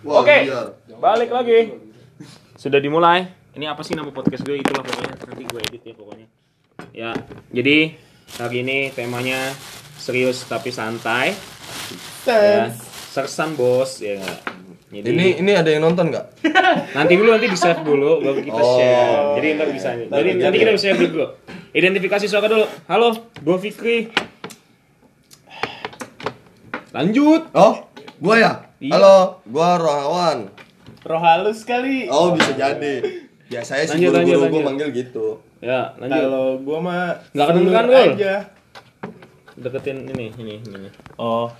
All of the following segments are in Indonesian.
Oke, biar. balik lagi. Sudah dimulai. Ini apa sih nama podcast gue? Itulah pokoknya. Nanti gue edit ya pokoknya. Ya, jadi hari ini temanya serius tapi santai. Ya, sersan bos, ya? Jadi Ini ini ada yang nonton nggak? nanti dulu nanti di save dulu baru kita Oh. share. Jadi ntar bisa. Jadi nanti kita bisa share dulu. Identifikasi suara dulu. Halo, gue Fikri. Lanjut. Oh, gua ya. Iya. Halo, gua Rohawan. Roh halus kali. Oh, bisa jadi. Biasanya sih Lanjut, lanjut, guru-guru gua lanjut. manggil gitu. Ya, lanjut. Kalau gua mah Nggak kedengeran, selur Gol. aja. Deketin ini, ini, ini. Oh.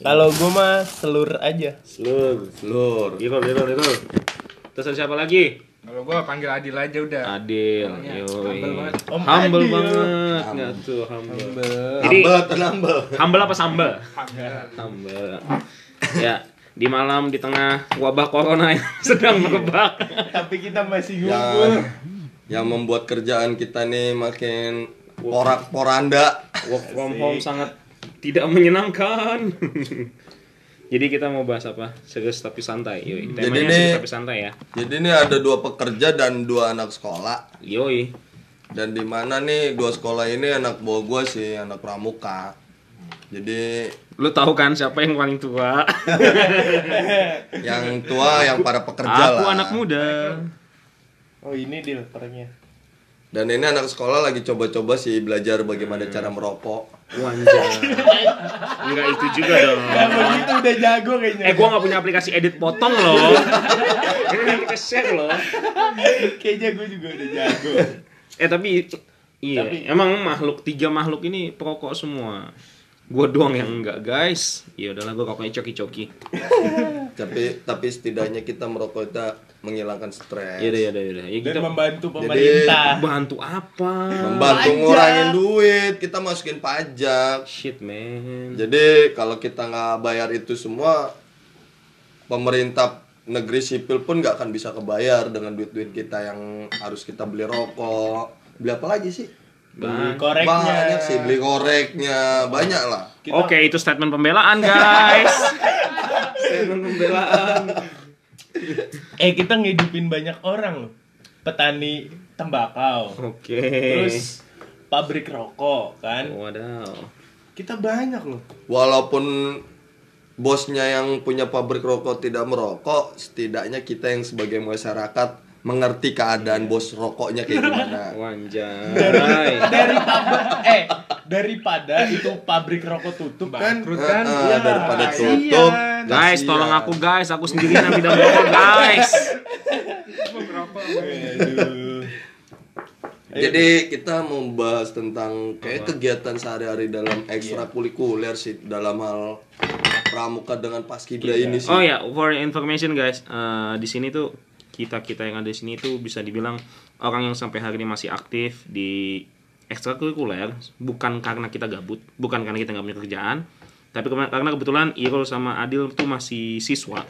Kalau gua mah selur aja. Slur. Lur. Irul, Irul, Irul. Terus ada siapa lagi? Kalau gua panggil Adil aja udah. Adil. Namanya Yoi. humble banget. Om Humble Adil. banget. Nggak tuh humble. Jadi Humble humble? humble apa sambal? Humble. Ya, di malam di tengah wabah corona yang sedang merebak. Tapi kita masih Yang ngumpul. yang membuat kerjaan kita nih makin porak poranda. Work from home sangat tidak menyenangkan. Jadi kita mau bahas apa? Serius tapi santai. Yoi. Jadi Temanya nih- serius tapi santai ya. Jadi ini ada dua pekerja dan dua anak sekolah. Yoi. Dan di mana nih dua sekolah ini anak bawah gua sih, anak pramuka. Jadi Lu tahu kan siapa yang paling tua? yang tua yang para pekerja Aku lah. anak muda. Oh, ini dilpernya. Dan ini anak sekolah lagi coba-coba sih belajar bagaimana cara merokok. Wanjay. Enggak itu juga dong. Kalau gitu udah jago kayaknya. Eh, gua nggak punya aplikasi edit potong loh. Ini nanti kita share loh. kayaknya gua juga udah jago. Eh tapi iya, Tapi- emang makhluk tiga makhluk ini perokok semua. Gua doang yang enggak, guys. Ya udahlah gua rokoknya coki-coki. Tapi tapi setidaknya kita merokok itu menghilangkan stres. Ya udah ya udah ya. Ya kita membantu pemerintah. bantu apa? Membantu Pajak. ngurangin duit, kita masukin pajak. Shit, man. Jadi kalau kita nggak bayar itu semua, pemerintah negeri sipil pun nggak akan bisa kebayar dengan duit-duit kita yang harus kita beli rokok. Beli apa lagi sih? Beli Bang. koreknya. Banyak sih, beli koreknya, banyak lah. Kita- Oke, itu statement pembelaan, guys. statement pembelaan. Eh, kita ngidupin banyak orang loh. Petani tembakau. Oke. Terus pabrik rokok kan. Wadaw. Kita banyak loh. Walaupun bosnya yang punya pabrik rokok tidak merokok, setidaknya kita yang sebagai masyarakat mengerti keadaan bos rokoknya kayak gimana. Wanjay. dari eh daripada itu pabrik rokok tutup kan Bangkrut kan? Eh, Iya, daripada kasihan. tutup. Guys, kasihan. tolong aku guys, aku sendirian yang tidak merokok, guys. Jadi kita mau bahas tentang kayak kegiatan sehari-hari dalam ekstrakurikuler sih dalam hal pramuka dengan paskibra ini sih. Oh ya, for information guys, eh, di sini tuh kita kita yang ada di sini tuh bisa dibilang orang yang sampai hari ini masih aktif di ekstrakurikuler, bukan karena kita gabut, bukan karena kita nggak punya kerjaan, tapi karena kebetulan Irul sama Adil tuh masih siswa,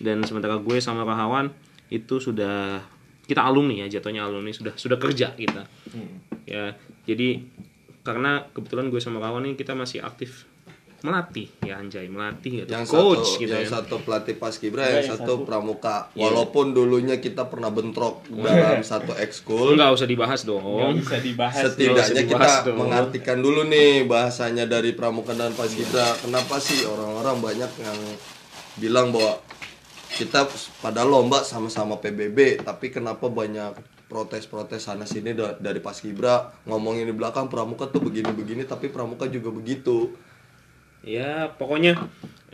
dan sementara gue sama Rahawan itu sudah kita alumni ya jatuhnya alumni sudah sudah kerja kita. Ya jadi karena kebetulan gue sama kawan ini kita masih aktif melatih ya anjay melatih gitu. Yang coach satu gitu yang ya. satu pelatih paskibra yang yang satu satu. pramuka. Iya. walaupun dulunya kita pernah bentrok dalam satu ekskul. Nggak usah dibahas Nggak dong bisa dibahas. Setidaknya Nggak usah kita dibahas dong. mengartikan dulu nih bahasanya dari pramuka dan paskibra kenapa sih orang-orang banyak yang bilang bahwa kita pada lomba sama-sama PBB tapi kenapa banyak protes-protes sana sini da- dari paskibra ngomongin di belakang pramuka tuh begini-begini tapi pramuka juga begitu ya pokoknya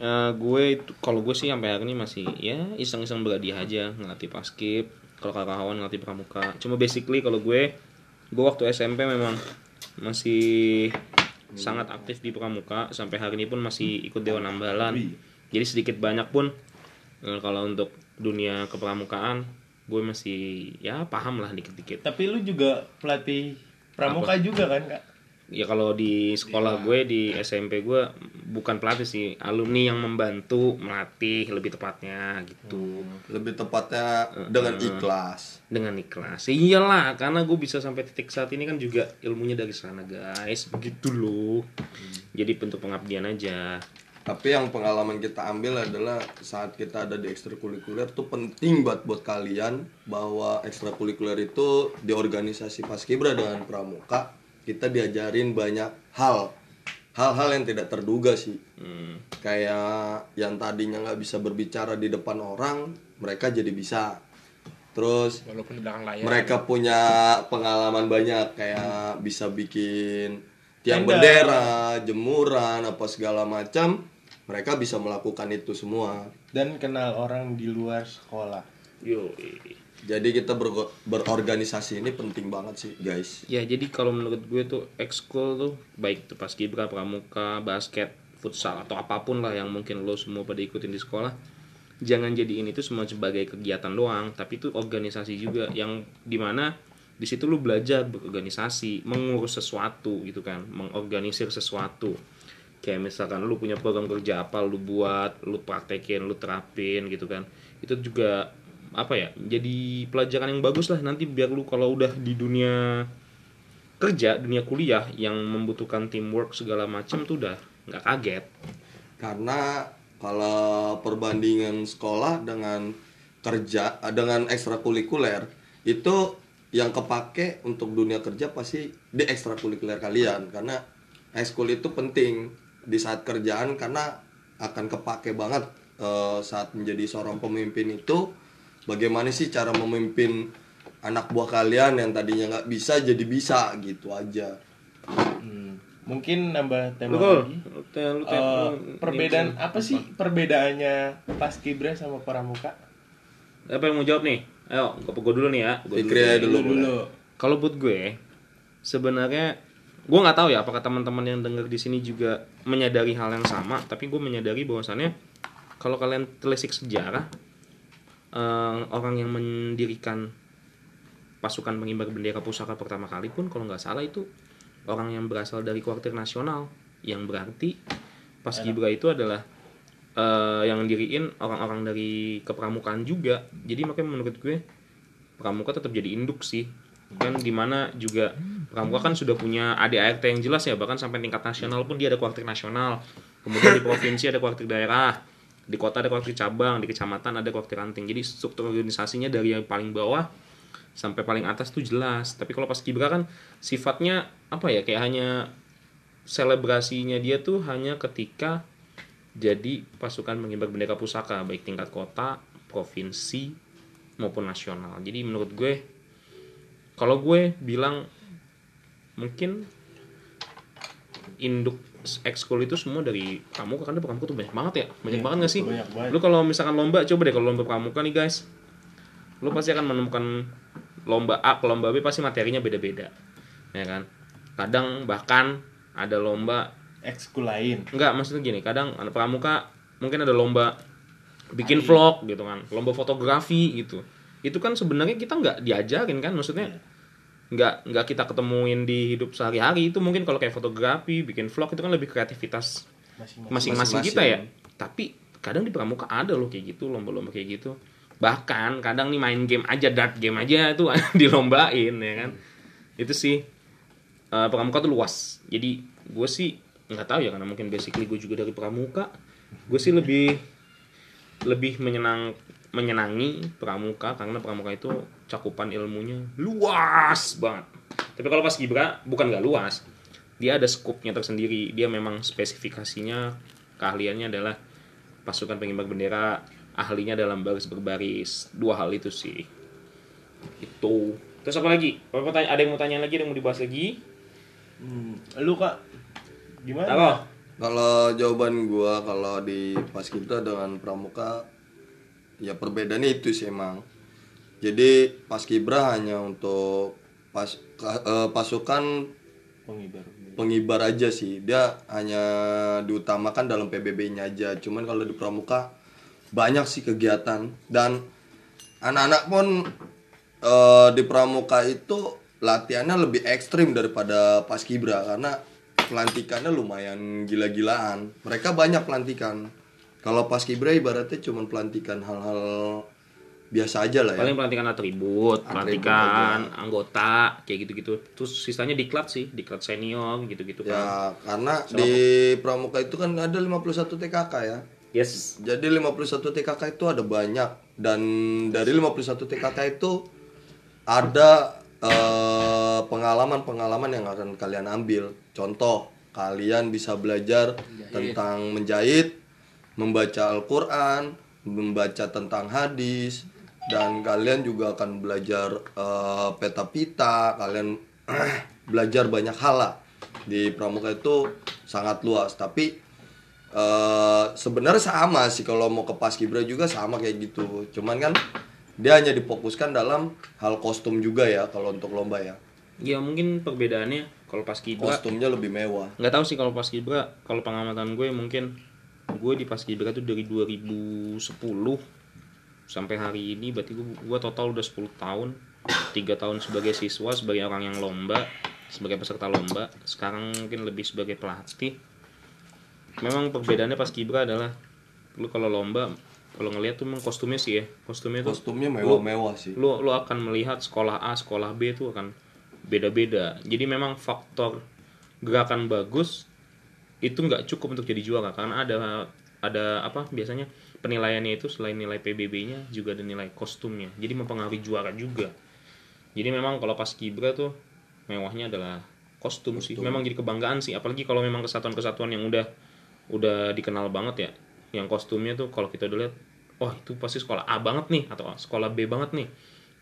eh, gue itu kalau gue sih sampai hari ini masih ya iseng-iseng berhadiah aja ngelatih paskib kalau kakak kawan ngelatih pramuka. Cuma basically kalau gue gue waktu SMP memang masih sangat aktif di pramuka sampai hari ini pun masih ikut dewan ambalan. Jadi sedikit banyak pun eh, kalau untuk dunia kepramukaan gue masih ya paham lah dikit-dikit. Tapi lu juga pelatih pramuka juga kan kak ya kalau di sekolah gue di SMP gue bukan pelatih sih. Alumni yang membantu melatih lebih tepatnya gitu. Lebih tepatnya dengan ikhlas. Dengan ikhlas. Iyalah karena gue bisa sampai titik saat ini kan juga ilmunya dari sana guys. Begitu loh. Jadi bentuk pengabdian aja. Tapi yang pengalaman kita ambil adalah saat kita ada di ekstrakurikuler tuh penting banget buat kalian bahwa ekstrakurikuler itu di organisasi Paskibra dengan Pramuka kita diajarin banyak hal hal-hal yang tidak terduga sih kayak yang tadinya nggak bisa berbicara di depan orang mereka jadi bisa terus Walaupun di belakang layar. mereka punya pengalaman banyak kayak bisa bikin tiang Tenda. bendera, jemuran, apa segala macam. Mereka bisa melakukan itu semua. Dan kenal orang di luar sekolah. Yo. Jadi kita bergo- berorganisasi ini penting banget sih, guys. Ya jadi kalau menurut gue tuh ekskul tuh baik itu pas kibra, pramuka, basket, futsal atau apa pun lah yang mungkin lo semua pada ikutin di sekolah jangan jadiin itu semua sebagai kegiatan doang tapi itu organisasi juga yang di mana di situ lu belajar berorganisasi mengurus sesuatu gitu kan mengorganisir sesuatu kayak misalkan lu punya program kerja apa lu buat lu praktekin lu terapin gitu kan itu juga apa ya jadi pelajaran yang bagus lah nanti biar lu kalau udah di dunia kerja dunia kuliah yang membutuhkan teamwork segala macam tuh udah nggak kaget. Karena kalau perbandingan sekolah dengan kerja dengan ekstrakurikuler itu yang kepake untuk dunia kerja pasti di ekstrakurikuler kalian. Karena ekskul itu penting di saat kerjaan karena akan kepake banget eh, saat menjadi seorang pemimpin itu bagaimana sih cara memimpin anak buah kalian yang tadinya nggak bisa jadi bisa gitu aja Hmm. Mungkin nambah tema Betul. lagi. Te- Eh, lu- perbedaan apa sih perbedaannya Paskibra sama Pramuka? apa yang mau jawab nih ayo gue gue dulu nih ya aja dulu, Dulu dulu. kalau buat gue sebenarnya gue nggak tahu ya apakah teman-teman yang dengar di sini juga menyadari hal yang sama tapi gue menyadari bahwasannya kalau kalian telisik sejarah eh, orang yang mendirikan pasukan pengibar bendera pusaka pertama kali pun kalau nggak salah itu orang yang berasal dari kuartir nasional. Yang berarti pas Gibra itu adalah eh, yang diriin orang-orang dari kepramukaan juga. Jadi makanya menurut gue pramuka tetap jadi induk sih. Kan di mana juga pramuka kan sudah punya ADART yang jelas ya. Bahkan sampai tingkat nasional pun dia ada kuartir nasional. Kemudian di provinsi ada kuartir daerah di kota ada kuartir cabang di kecamatan ada kuartir ranting. Jadi struktur organisasinya dari yang paling bawah sampai paling atas tuh jelas. Tapi kalau pas kibra kan sifatnya apa ya kayak hanya selebrasinya dia tuh hanya ketika jadi pasukan pengibar bendera pusaka baik tingkat kota provinsi maupun nasional. Jadi menurut gue kalau gue bilang mungkin induk ekskul itu semua dari pramuka karena pramuka tuh banyak banget ya banyak Iya, banget gak sih banyak banget. lu kalau misalkan lomba coba deh kalau lomba pramuka nih guys lu pasti akan menemukan lomba A ke lomba B pasti materinya beda-beda ya kan kadang bahkan ada lomba Ekskul lain. Enggak, maksudnya gini, kadang anak pramuka mungkin ada lomba bikin vlog gitu kan, lomba fotografi gitu. Itu kan sebenarnya kita nggak diajarin kan, maksudnya nggak nggak kita ketemuin di hidup sehari-hari itu mungkin kalau kayak fotografi, bikin vlog itu kan lebih kreativitas Masing-masing. kita ya. Tapi kadang di pramuka ada loh kayak gitu, lomba-lomba kayak gitu. Bahkan kadang nih main game aja, dart game aja itu dilombain ya kan. Itu sih eh, pramuka tuh luas. Jadi gue sih nggak tahu ya karena mungkin basically gue juga dari pramuka. Gue sih lebih lebih menyenang menyenangi pramuka karena pramuka itu cakupan ilmunya luas banget. Tapi kalau pas Gibra bukan nggak luas, dia ada skupnya tersendiri. Dia memang spesifikasinya keahliannya adalah pasukan pengibar bendera, ahlinya dalam baris berbaris. Dua hal itu sih. Itu. Terus apa lagi? Ada yang mau tanya lagi? Ada yang mau dibahas lagi? Hmm. Lu Kak gimana? Apa? Kalau jawaban gua kalau di Paskibra dengan Pramuka ya perbedaannya itu sih emang. Jadi Paskibra hanya untuk pas eh, pasukan Pengibar. pengibar aja sih. Dia hanya diutamakan dalam PBB-nya aja. Cuman kalau di Pramuka banyak sih kegiatan dan anak-anak pun eh, di Pramuka itu latihannya lebih ekstrim daripada Paskibra karena pelantikannya lumayan gila-gilaan. Mereka banyak pelantikan. Kalau Paskibra ibaratnya cuma pelantikan hal-hal biasa aja lah ya. Paling pelantikan atribut, Atribut pelantikan anggota kayak gitu-gitu. Terus sisanya diklat sih diklat senior gitu-gitu kan. ya karena di pramuka itu kan ada 51 TKK ya. Yes. Jadi 51 TKK itu ada banyak. Dan dari 51 TKK itu ada eh, pengalaman-pengalaman yang akan kalian ambil. Contoh, kalian bisa belajar tentang menjahit, membaca Al-Qur'an, membaca tentang hadis dan kalian juga akan belajar eh, peta-pita, kalian belajar banyak hal lah. Di pramuka itu sangat luas, tapi eh sebenarnya sama sih kalau mau ke paskibra juga sama kayak gitu. Cuman kan dia hanya difokuskan dalam hal kostum juga ya kalau untuk lomba ya. Ya mungkin perbedaannya kalau pas kibra kostumnya lebih mewah. Nggak tahu sih kalau pas kibra kalau pengamatan gue mungkin gue di pas kibra tuh dari 2010 sampai hari ini berarti gue, gue total udah 10 tahun. Tiga tahun sebagai siswa sebagai orang yang lomba sebagai peserta lomba. Sekarang mungkin lebih sebagai pelatih. Memang perbedaannya pas kibra adalah lu kalau lomba kalau ngelihat tuh memang kostumnya sih ya. Kostumnya tuh kostumnya mewah-mewah sih. lu lu akan melihat sekolah A sekolah B itu akan beda-beda. Jadi memang faktor gerakan bagus itu nggak cukup untuk jadi juara karena ada ada apa biasanya penilaiannya itu selain nilai PBB-nya juga ada nilai kostumnya jadi mempengaruhi juara juga. Jadi memang kalau pas kibra tuh mewahnya adalah kostum, sih. Memang jadi kebanggaan sih apalagi kalau memang kesatuan-kesatuan yang udah udah dikenal banget ya yang kostumnya tuh kalau kita udah lihat wah itu pasti sekolah A banget nih atau sekolah B banget nih.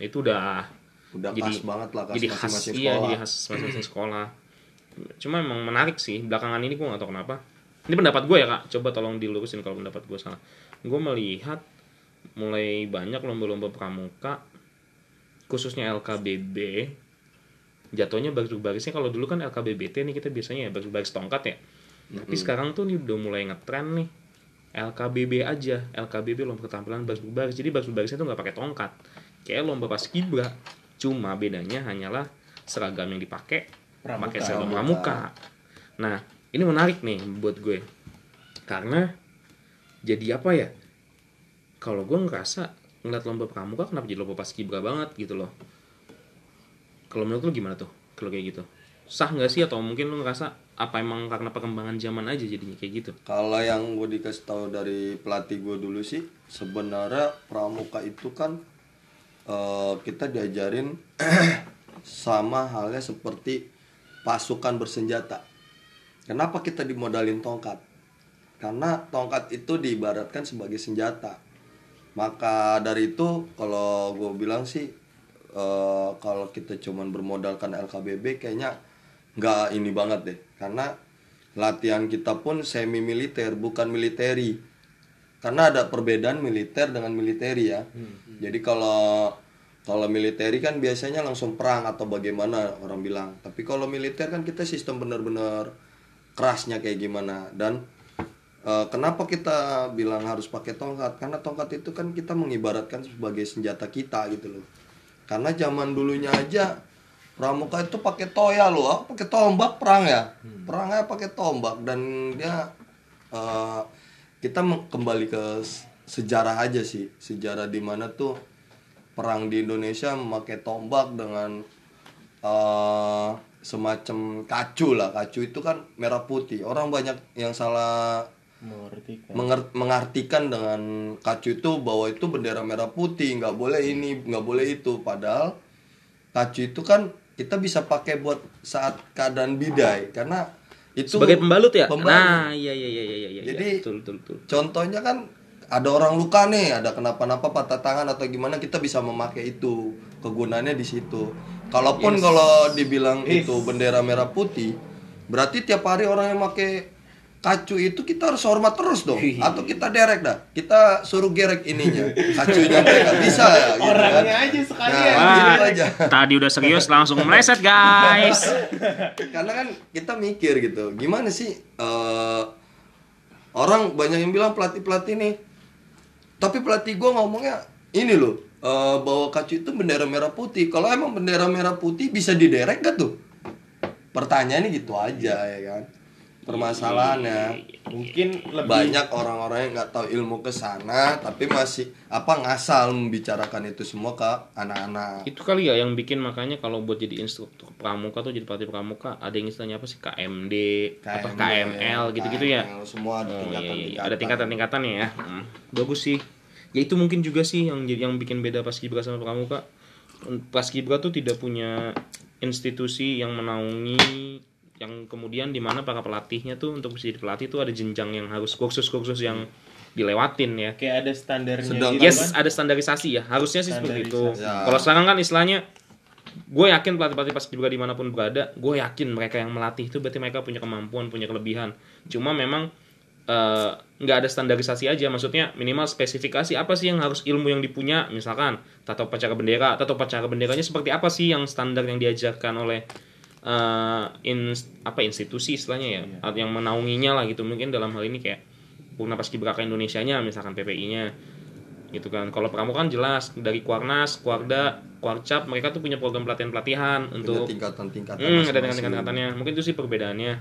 Itu udah udah jadi khas banget lah khas jadi khas masing-masing iya sekolah. jadi khas masing-masing sekolah cuma emang menarik sih belakangan ini gue gak tahu kenapa. Ini pendapat gue ya kak. Coba tolong dilurusin kalau pendapat gue salah. Gue melihat mulai banyak lomba-lomba pramuka khususnya LKBB jatuhnya baris-barisnya kalau dulu kan LKBBT nih kita biasanya ya baris-baris tongkat ya. Tapi sekarang tuh nih udah mulai ngetren nih. LKBB aja. LKBB lomba keterampilan baris-baris jadi baris-barisnya tuh nggak pakai tongkat. Kayak lomba pas kibra. Cuma bedanya hanyalah seragam yang dipakai Pramuka. pakai seragam pramuka. Nah ini menarik nih buat gue. Karena jadi apa ya? Kalau gue ngerasa ngeliat lomba pramuka kenapa jadi lomba pas kibra banget gitu loh? Kalau menurut lu gimana tuh? Kalau kayak gitu. Sah nggak sih? Atau mungkin lu ngerasa apa emang karena perkembangan zaman aja jadinya kayak gitu? Kalau yang gue dikasih tahu dari pelatih gue dulu sih, sebenarnya pramuka itu kan eh, kita diajarin sama halnya seperti pasukan bersenjata. Kenapa kita dimodalin tongkat? Karena tongkat itu diibaratkan sebagai senjata. Maka dari itu kalau gue bilang sih eh, kalau kita cuman bermodalkan LKBB kayaknya nggak ini banget deh karena latihan kita pun semi militer bukan militeri karena ada perbedaan militer dengan militeri ya jadi kalau kalau militeri kan biasanya langsung perang atau bagaimana orang bilang. Tapi kalau militer kan kita sistem benar-benar kerasnya kayak gimana. Dan eh, kenapa kita bilang harus pakai tongkat? Karena tongkat itu kan kita mengibaratkan sebagai senjata kita gitu loh. Karena zaman dulunya aja pramuka itu pakai toya loh. Pakai tombak perang ya? Perangnya pakai tombak. Dan dia eh, kita kembali ke sejarah aja sih. Sejarah di mana tuh perang di Indonesia memakai tombak dengan eh, semacam kacu lah. Kacu itu kan merah putih. Orang banyak yang salah mengerti kan menger- mengartikan dengan kacu itu bahwa itu bendera merah putih. Nggak boleh ini nggak boleh itu. Padahal kacu itu kan kita bisa pakai buat saat keadaan bidai. Karena itu sebagai pembalut ya? pembalut. nah iya iya iya iya iya. Jadi- betul betul betul. contohnya kan ada orang luka nih ada kenapa-napa patah tangan atau gimana kita bisa memakai itu kegunaannya di situ. Kalaupun kalau dibilang itu bendera merah putih berarti tiap hari orang yang pakai kacu itu kita harus hormat terus dong. Atau kita derek dah. Kita suruh gerek ininya. Kacunya mereka bisa ya gitu kan. Orangnya aja sekalian. Nah, gitu aja. tadi udah serius langsung meleset guys. Karena kan kita mikir gitu gimana sih eh, orang banyak yang bilang pelatih pelatih nih tapi pelatih gue ngomongnya ini loh eh, bahwa kacu itu bendera merah putih. Kalau emang bendera merah putih bisa diderek gak tuh? Pertanyaannya gitu aja ya kan permasalahannya Mungkin lebih banyak orang-orang yang nggak tahu ilmu ke sana tapi masih apa ngasal membicarakan itu semua ke anak-anak. Itu kali ya yang bikin makanya kalau buat jadi instruktur pramuka tuh jadi pelatih pramuka ada yang istilahnya apa sih? KMD, apa KML gitu-gitu ya. Semua ada Oh, iya, iya, iya. tingkatan-tingkatan. ada tingkatan-tingkatannya ya. Hmm, bagus sih. Ya itu mungkin juga sih yang jadi yang bikin beda paskibra sama pramuka. Paskibra tuh tidak punya institusi yang menaungi yang kemudian di mana para pelatihnya tuh untuk bisa jadi pelatih tuh ada jenjang yang harus kursus-kursus yang dilewatin ya kayak ada standarnya Sedang- gitu Yes, kan. ada standarisasi ya. Harusnya sih seperti itu. Ya. Kalau sekarang kan istilahnya gue yakin pelatih-pelatih pas juga di mana pun berada, gue yakin mereka yang melatih itu berarti mereka punya kemampuan, punya kelebihan. Cuma memang eh, nggak ada standarisasi aja, maksudnya minimal spesifikasi apa sih yang harus ilmu yang dipunya, misalkan tata upacara bendera, tata upacara benderanya seperti apa sih yang standar yang diajarkan oleh eh, ins- apa institusi istilahnya ya, atau yang menaunginya lah gitu. Mungkin dalam hal ini kayak Purna Paskibraka Indonesia-nya misalkan PPI-nya gitu kan. Kalau pramuka kan jelas dari Kuarnas, Kuarda, Kuarcap mereka tuh punya program pelatihan-pelatihan Punya untuk tingkatan-tingkatan Hmm, ada tingkatan-tingkatannya. Mungkin itu sih perbedaannya.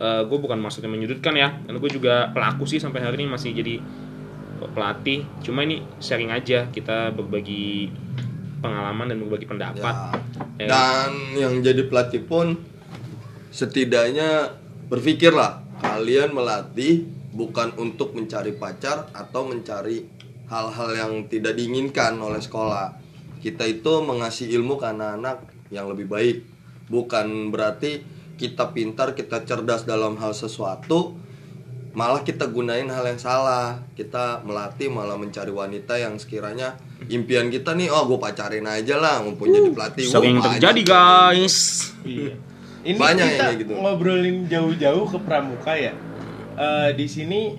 gue bukan maksudnya menyudutkan ya, karena gue juga pelaku sih sampai hari ini masih jadi pelatih. Cuma ini sharing aja, kita berbagi pengalaman dan berbagi pendapat. Ya. Ya. Dan yang jadi pelatih pun setidaknya berpikirlah kalian melatih bukan untuk mencari pacar atau mencari hal-hal yang tidak diinginkan oleh sekolah. Kita itu mengasih ilmu ke anak-anak yang lebih baik. Bukan berarti kita pintar, kita cerdas dalam hal sesuatu, malah kita gunain hal yang salah. Kita melatih malah mencari wanita yang sekiranya impian kita nih, oh gue pacarin aja lah, mumpung jadi pelatih. Sering terjadi guys. Iya. Ini Banyak kita kayak gitu. ngobrolin jauh-jauh ke pramuka ya. Eh, di sini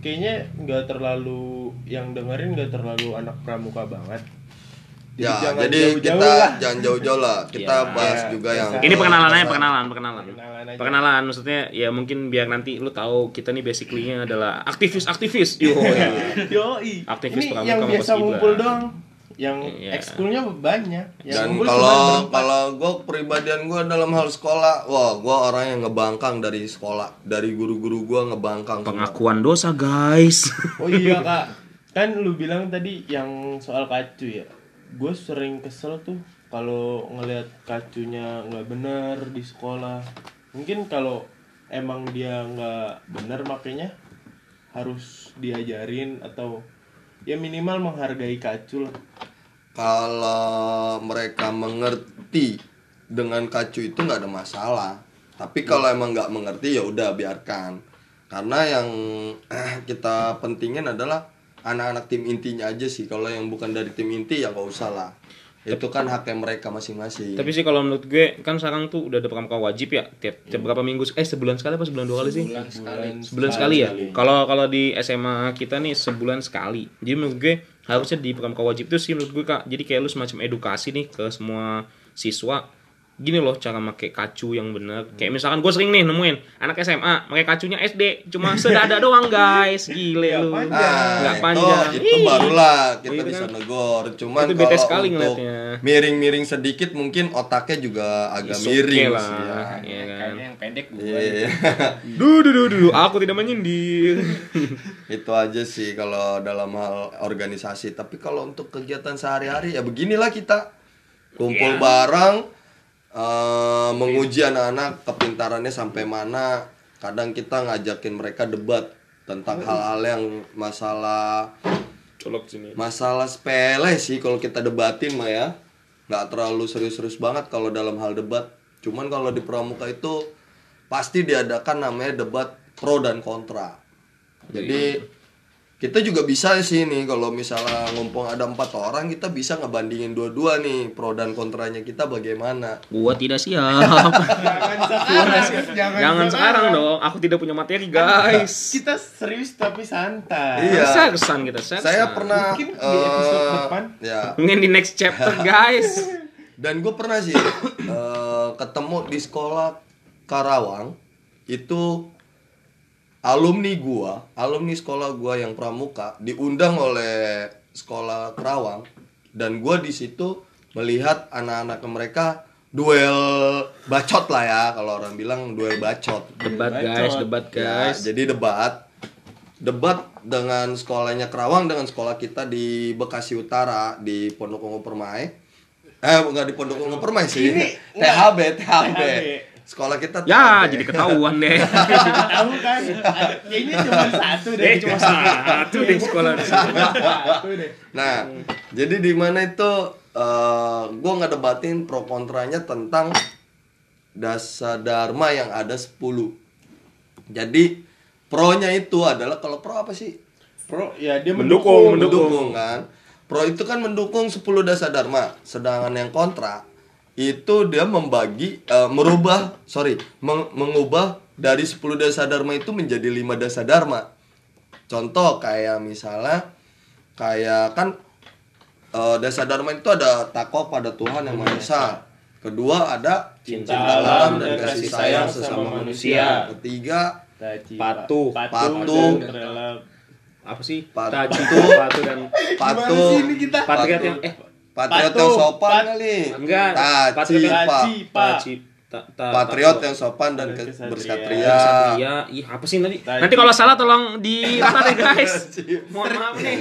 kayaknya nggak terlalu yang dengerin nggak terlalu anak pramuka banget. Ya, jangan jadi jauh-jauh kita lah. jangan jauh-jauh lah. Kita Ya. bahas Ya, juga yang Ini perkenalan aja, perkenalan, perkenalan. Perkenalan aja. Perkenalan maksudnya ya mungkin biar nanti lu tahu kita nih basically-nya adalah aktivis-aktivis. Yo. Yoi. Aktivis Ini yang sama biasa ngumpul doang. Yang Iya. ekskulnya banyak. Yang Dan kalau kalau gue pribadian gue dalam hal sekolah, wah gue orang yang ngebangkang dari sekolah, dari guru-guru gue ngebangkang. semua. Pengakuan dosa, guys. Oh iya kak, kan lu bilang tadi yang soal kacu ya. Gue sering kesel tuh kalau ngelihat kacunya nggak bener di sekolah. Mungkin kalau emang dia nggak bener makanya harus diajarin atau ya minimal menghargai kacu lah. Kalau mereka mengerti dengan kacu itu nggak ada masalah. Tapi kalau emang nggak mengerti ya udah biarkan. Karena yang kita pentingin adalah anak-anak tim intinya aja sih. Kalau yang bukan dari tim inti ya nggak usah lah. Itu kan haknya mereka masing-masing. Tapi sih kalau menurut gue kan sekarang tuh udah ada pramuka wajib ya tiap, tiap berapa minggu eh sebulan sekali apa sebulan dua kali sih? Sebulan, Sebulan sekali ya. Kalau kalau di SMA kita nih sebulan sekali. Jadi menurut gue harusnya di pramuka wajib itu sih menurut gue kak. Jadi kayak lu semacam edukasi nih ke semua siswa. Gini loh cara pakai kacu yang bener. Kayak misalkan gue sering nih nemuin anak SMA pakai kacunya SD cuma sedada doang guys. Gile lu. panjang. Ah, Nggak itu- panjang. Itu, Ih. barulah kita Itu bisa kan. negor. Cuman Itu bete kalau sekali untuk miring-miring sedikit mungkin otaknya juga agak It's okay miring lah. sih ya. Iya kan. Kayaknya yang pendek gue. Iya. Duh, duh, duh, duh, aku tidak menyindir. itu aja sih kalau dalam hal organisasi. Tapi kalau untuk kegiatan sehari-hari ya beginilah kita kumpul bareng eh, menguji anak-anak kepintarannya sampai mana. Kadang kita ngajakin mereka debat tentang hal-hal yang masalah Colok sini. masalah sepele sih kalau kita debatin mah ya. Nggak terlalu serius-serius banget kalau dalam hal debat. Cuman kalau di pramuka itu pasti diadakan namanya debat pro dan kontra. Jadi kita juga bisa sih nih kalau misalnya ngumpul ada empat orang kita bisa ngebandingin dua-dua nih pro dan kontranya kita bagaimana Gua tidak siap. Jangan sekarang, jangan, Jangan sekarang dong. Aku tidak punya materi, guys. Kita serius tapi santai. Iya. Sersan kita, sersan. saya pernah Mungkin di episode eh, depan. ya Mungkin di next chapter, guys. Dan gue pernah sih eh, ketemu di sekolah Karawang itu alumni gua, alumni sekolah gua yang pramuka diundang oleh sekolah Karawang dan gua di situ melihat anak-anak mereka duel bacot lah ya kalau orang bilang duel bacot Debat Bacot. guys, debat Ya, guys. jadi debat debat dengan sekolahnya Kerawang dengan sekolah kita di Bekasi Utara di Pondok Ungu Permai. Eh enggak di Pondok Ungu Permai sih. THB, THB. Sekolah kita Ya, THB. jadi ketahuan deh. Tahu kan? Kayaknya cuma satu deh. Eh, cuma satu deh sekolah satu deh. Nah, jadi di mana itu eh gua ngedebatin pro kontranya tentang dasar dharma yang ada 10. Jadi pro-nya itu adalah kalau pro apa sih? Pro ya dia Mendukung, mendukung. mendukung kan pro itu kan mendukung 10 dasar dharma sedangkan yang kontra itu dia membagi eh, merubah sorry meng- mengubah dari 10 dasar dharma itu menjadi 5 dasar dharma. Contoh kayak misalnya kayak kan eh, dasar dharma itu ada takwa pada Tuhan yang Maha Esa. Kedua ada Cinta alam dan kasih sayang sesama manusia. ketiga Patuh. Patuh. Apa sih? Patuh. Patuh dan patuh yang eh patriot yang sopan Pat- kali Enggak, taci patriot. Taci, ta- ta- patriot ta- yang sopan dan, ke- bersatria. Iya, ih apa sih tadi? Nanti kalau salah tolong di rata deh guys. Mohon maaf nih.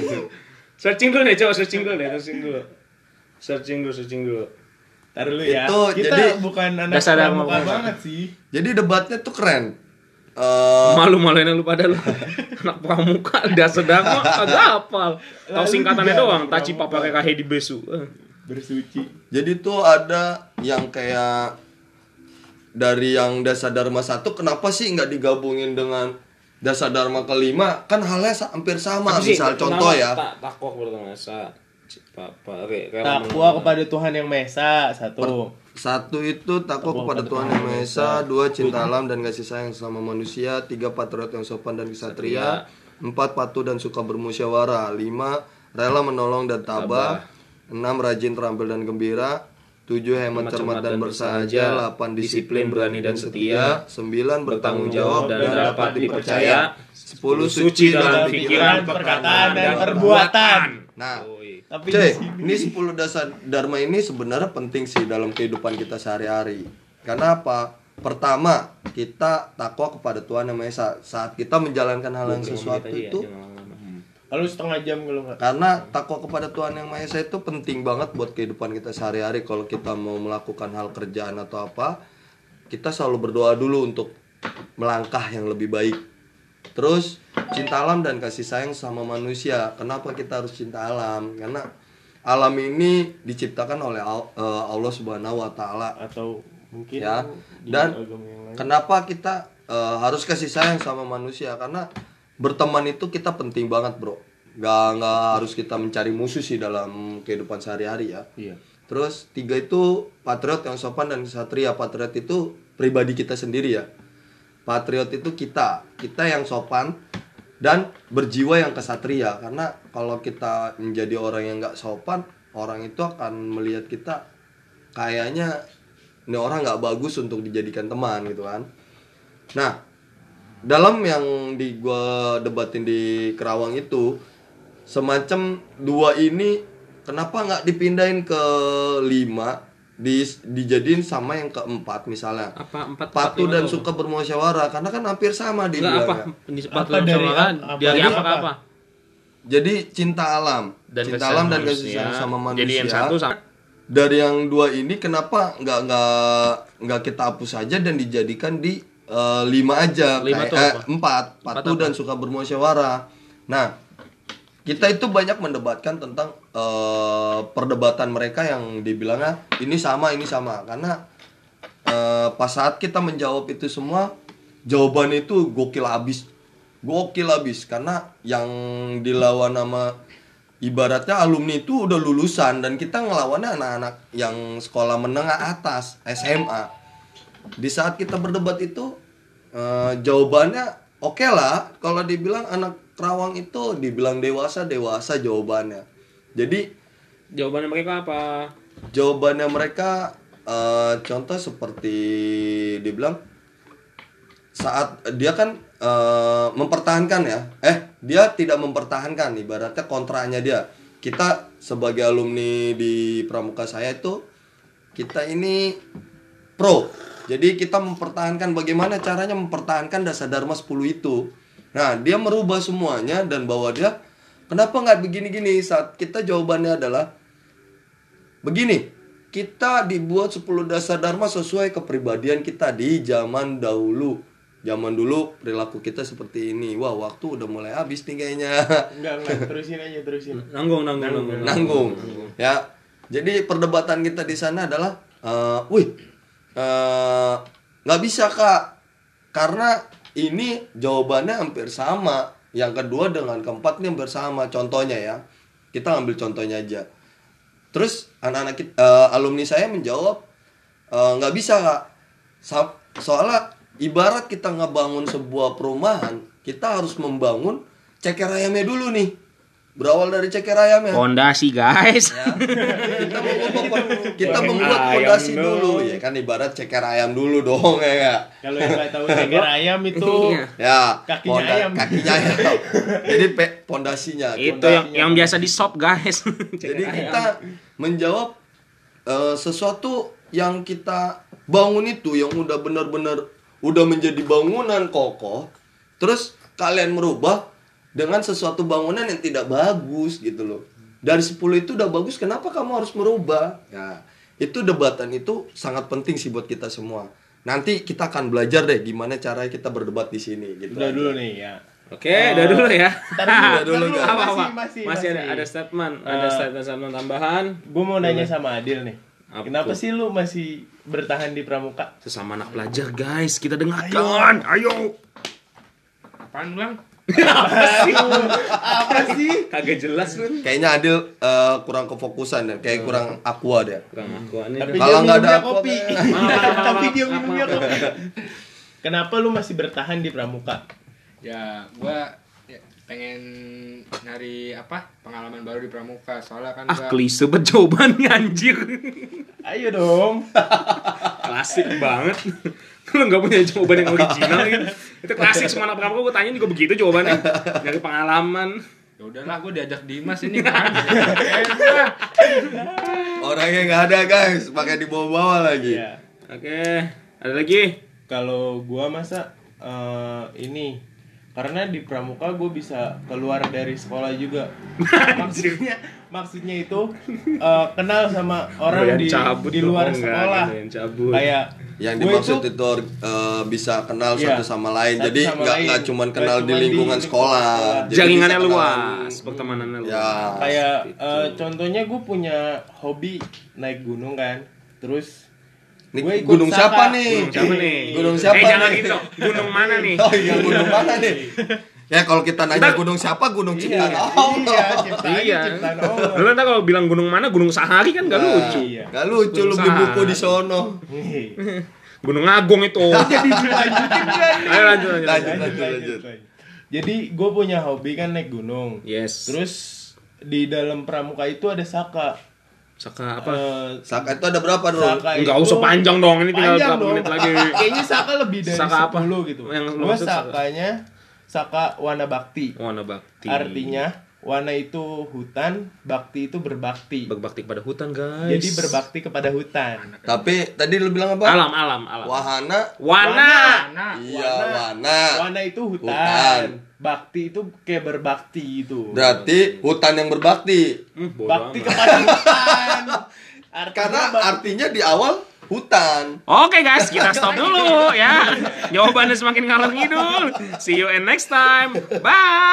Searching dulu deh, coba searching dulu deh, searching dulu. Searching dulu, searching dulu. Ntar dulu ya. Itu, kita jadi- bukan anak pramuka. banget sih. Jadi debatnya tuh keren. Eh, Malu-maluin lu pada lu. Anak pramuka udah sedang mah kagak hafal. Tahu Lalu singkatannya doang, Taci. Papa Kayak di Besu. Eh. Bersuci. jadi tuh ada yang kayak dari yang dasar dharma satu, kenapa sih nggak digabungin dengan dasar dharma kelima? Kan halnya hampir sama. Misal contoh ya. Tak takwa Takwa kepada Tuhan yang Maha Esa satu. Satu itu takwa kepada Tuhan yang Maha Esa, dua cinta alam dan kasih sayang sama manusia, tiga patriot yang sopan dan kesatria, empat patuh dan suka bermusyawarah, lima rela menolong dan tabah, enam rajin terampil dan gembira, tujuh hemat cermat dan bersahaja, delapan disiplin berani dan setia, sembilan bertanggung jawab dan dapat dipercaya, sepuluh suci dalam pikiran, perkataan dan perbuatan. Nah. Tapi Cuy, sini ini 10 dasar dharma ini sebenarnya penting sih dalam kehidupan kita sehari-hari. Karena apa? Pertama, kita takwa kepada Tuhan yang Maha Esa. Saat kita menjalankan hal yang sesuatu ya, itu. Hmm. Lalu setengah jam kalau nggak. karena takwa kepada Tuhan yang Maha Esa itu penting banget buat kehidupan kita sehari-hari. Kalau kita mau melakukan hal kerjaan atau apa, kita selalu berdoa dulu untuk melangkah yang lebih baik. Terus cinta alam dan kasih sayang sama manusia. Kenapa kita harus cinta alam? Karena alam ini diciptakan oleh eh, Allah Subhanahu wa taala Atau mungkin ya. Dan kenapa kita eh, harus kasih sayang sama manusia? Karena berteman itu kita penting banget, Bro. Gak, nggak harus kita mencari musuh sih dalam kehidupan sehari-hari ya. Iya. Terus tiga itu patriot yang sopan dan kesatria. Patriot itu pribadi kita sendiri ya. Patriot itu kita, kita yang sopan dan berjiwa yang kesatria. Karena kalau kita menjadi orang yang nggak sopan, orang itu akan melihat kita kayaknya ini orang nggak bagus untuk dijadikan teman gitu kan. Nah, dalam yang di gua debatin di Kerawang itu semacam dua ini kenapa nggak dipindahin ke lima di dijadiin sama yang keempat misalnya Apa empat patuh empat, dan lima, suka bermusyawarah karena kan hampir sama di apa? Di sepatu Apa dari sama kan? apa- Dari apa apa? apa? jadi cinta alam Dan cinta alam dan kasih sayang sama manusia Jadi yang satu sama dari yang dua ini kenapa nggak nggak nggak kita hapus saja dan dijadikan di eh, lima aja Lima kayak eh, apa? empat patuh dan suka bermusyawarah nah kita itu banyak mendebatkan tentang eh, perdebatan mereka yang dibilangnya ini sama ini sama. Karena eh, pas saat kita menjawab itu semua jawaban itu gokil abis. Gokil abis. Karena yang dilawan nama ibaratnya alumni itu udah lulusan dan kita ngelawannya anak-anak yang sekolah menengah atas SMA di saat kita berdebat itu eh, jawabannya oke lah kalau dibilang anak Kerawang itu dibilang dewasa dewasa jawabannya jadi jawabannya mereka apa? jawabannya mereka eh, contoh seperti dibilang saat dia kan eh, mempertahankan ya eh dia tidak mempertahankan ibaratnya kontraknya dia kita sebagai alumni di pramuka saya itu kita ini pro. Jadi kita mempertahankan bagaimana caranya mempertahankan dasar dharma 10 itu. Nah, dia merubah semuanya dan bahwa dia kenapa nggak begini-gini saat kita jawabannya adalah begini. Kita dibuat 10 dasar dharma sesuai kepribadian kita di zaman dahulu. Zaman dulu perilaku kita seperti ini. Wah, waktu udah mulai habis nih kayaknya. Enggak, enggak, terusin aja, terusin. Nanggung, nanggung, nanggung. nanggung ya jadi perdebatan kita di sana adalah eh wih eh, nggak bisa kak karena ini jawabannya hampir sama. Yang kedua dengan keempat ini hampir sama. Contohnya ya kita ambil contohnya aja. Terus anak-anak kita, eh, alumni saya menjawab eh, nggak bisa kak. Sa- soalnya ibarat kita ngebangun sebuah perumahan kita harus membangun ceker ayamnya dulu nih berawal dari ceker ayamnya Fondasi, guys. ya. kita membuat kita membuat Ayam fondasi dong. dulu ya kan ibarat ceker ayam dulu dong ya Kak? Kalau yang nggak tahu ceker ayam itu Iya. ya Kakinya ayam. kakinya ayam jadi pe pondasinya Itu yang yang biasa di shop, guys. jadi kita menjawab eh, sesuatu yang kita bangun itu yang udah benar-benar udah menjadi bangunan kokoh terus kalian merubah dengan sesuatu bangunan yang tidak bagus gitu loh dari 10 itu udah bagus kenapa kamu harus merubah ya itu debatan itu sangat penting sih buat kita semua nanti kita akan belajar deh gimana cara kita berdebat di sini gitu Udah dulu nih ya. Oke, udah dulu ya. Udah dulu, ntar Kak. apa, apa? Masih, masih, Masih ada ada statement, ada Eh, statement statement tambahan. Gue mau nanya sama Adil nih. Apa Kenapa tuh? sih lu masih bertahan di pramuka? Sesama anak pelajar, guys. Kita dengarkan. Ayo. Apaan ulang? Apa sih? Kagak jelas lu. kayaknya Adil eh, kurang kefokusan ya kayak kurang aqua deh Kurang aku ini. Tapi Kalau dia nggak ada minumnya apa- kopi. Maaf, Tapi dia minumnya kopi. Kenapa lu masih bertahan di pramuka? Ya, gua ya, pengen nyari apa pengalaman baru di pramuka soalnya kan Ah, gua klise banget jawabannya anjir. Ayo dong. Klasik banget. Lu nggak punya jawaban yang original gitu. Itu klasik semua anak pramuka gue tanya juga begitu jawabannya. Nyari pengalaman. ya udahlah gua diajak Dimas ini kan. Orangnya nggak ada guys pakai dibawa-bawa lagi Iya. Oke, ada lagi? Kalau gua masa eh, ini karena di pramuka gue bisa keluar dari sekolah juga. maksudnya maksudnya itu eh, kenal sama orang di cabut di luar dong, nggak, sekolah. cabut. Kayak yang gua dimaksud itu, eh, bisa kenal Iya, satu sama lain satu jadi sama nggak lain. nggak cuman Nggak kenal di di lingkungan lingkungan sekolah sekolah. Jaringannya luas, pertemanannya luas. ya kayak Gitu. eh, contohnya gue punya hobi naik gunung kan terus Nih, ikut gunung siapa nih Gunung siapa nih? Gunung siapa Eh jangan nih? gitu dong. Gunung mana nih? oh iya gunung mana nih ya kalau kita nanya Kita- gunung siapa gunung iya ciptaan iya Allah ciptaan Iya. ciptaan Allah Lu ntar kalau bilang gunung mana, gunung sehari kan gak Nah, lucu. Iya. nggak lucu lu beli buku di sono Gunung Agung itu. jadi dilanjutin kan Ayo lanjut lanjut. Lanjut. lanjut. lanjut. jadi gue punya hobi kan naik gunung Yes. terus di dalam pramuka itu ada saka Saka apa? Eh, Saka itu ada berapa dong Saka Enggak usah panjang dong, ini tinggal berapa dong. menit lagi. Kayaknya Saka lebih dari Saka apa? 10 gitu. Yang lu Gua maksud Saka? Sakanya Saka Wana Bakti. Wana bakti. Artinya Wana itu hutan, bakti itu berbakti. berbakti pada hutan, guys. Jadi berbakti kepada hutan. tapi tadi lu bilang apa alam alam alam. wahana Wana. Nah, iya wana Wana itu hutan. Hutan. Bakti itu kayak berbakti itu. berarti hutan yang berbakti Hmm, bakti kepada hutan. Artinya karena bak- artinya di awal hutan Oke guys, kita stop dulu ya. Jawabannya semakin ngalor ngidul. See you in next time. Bye.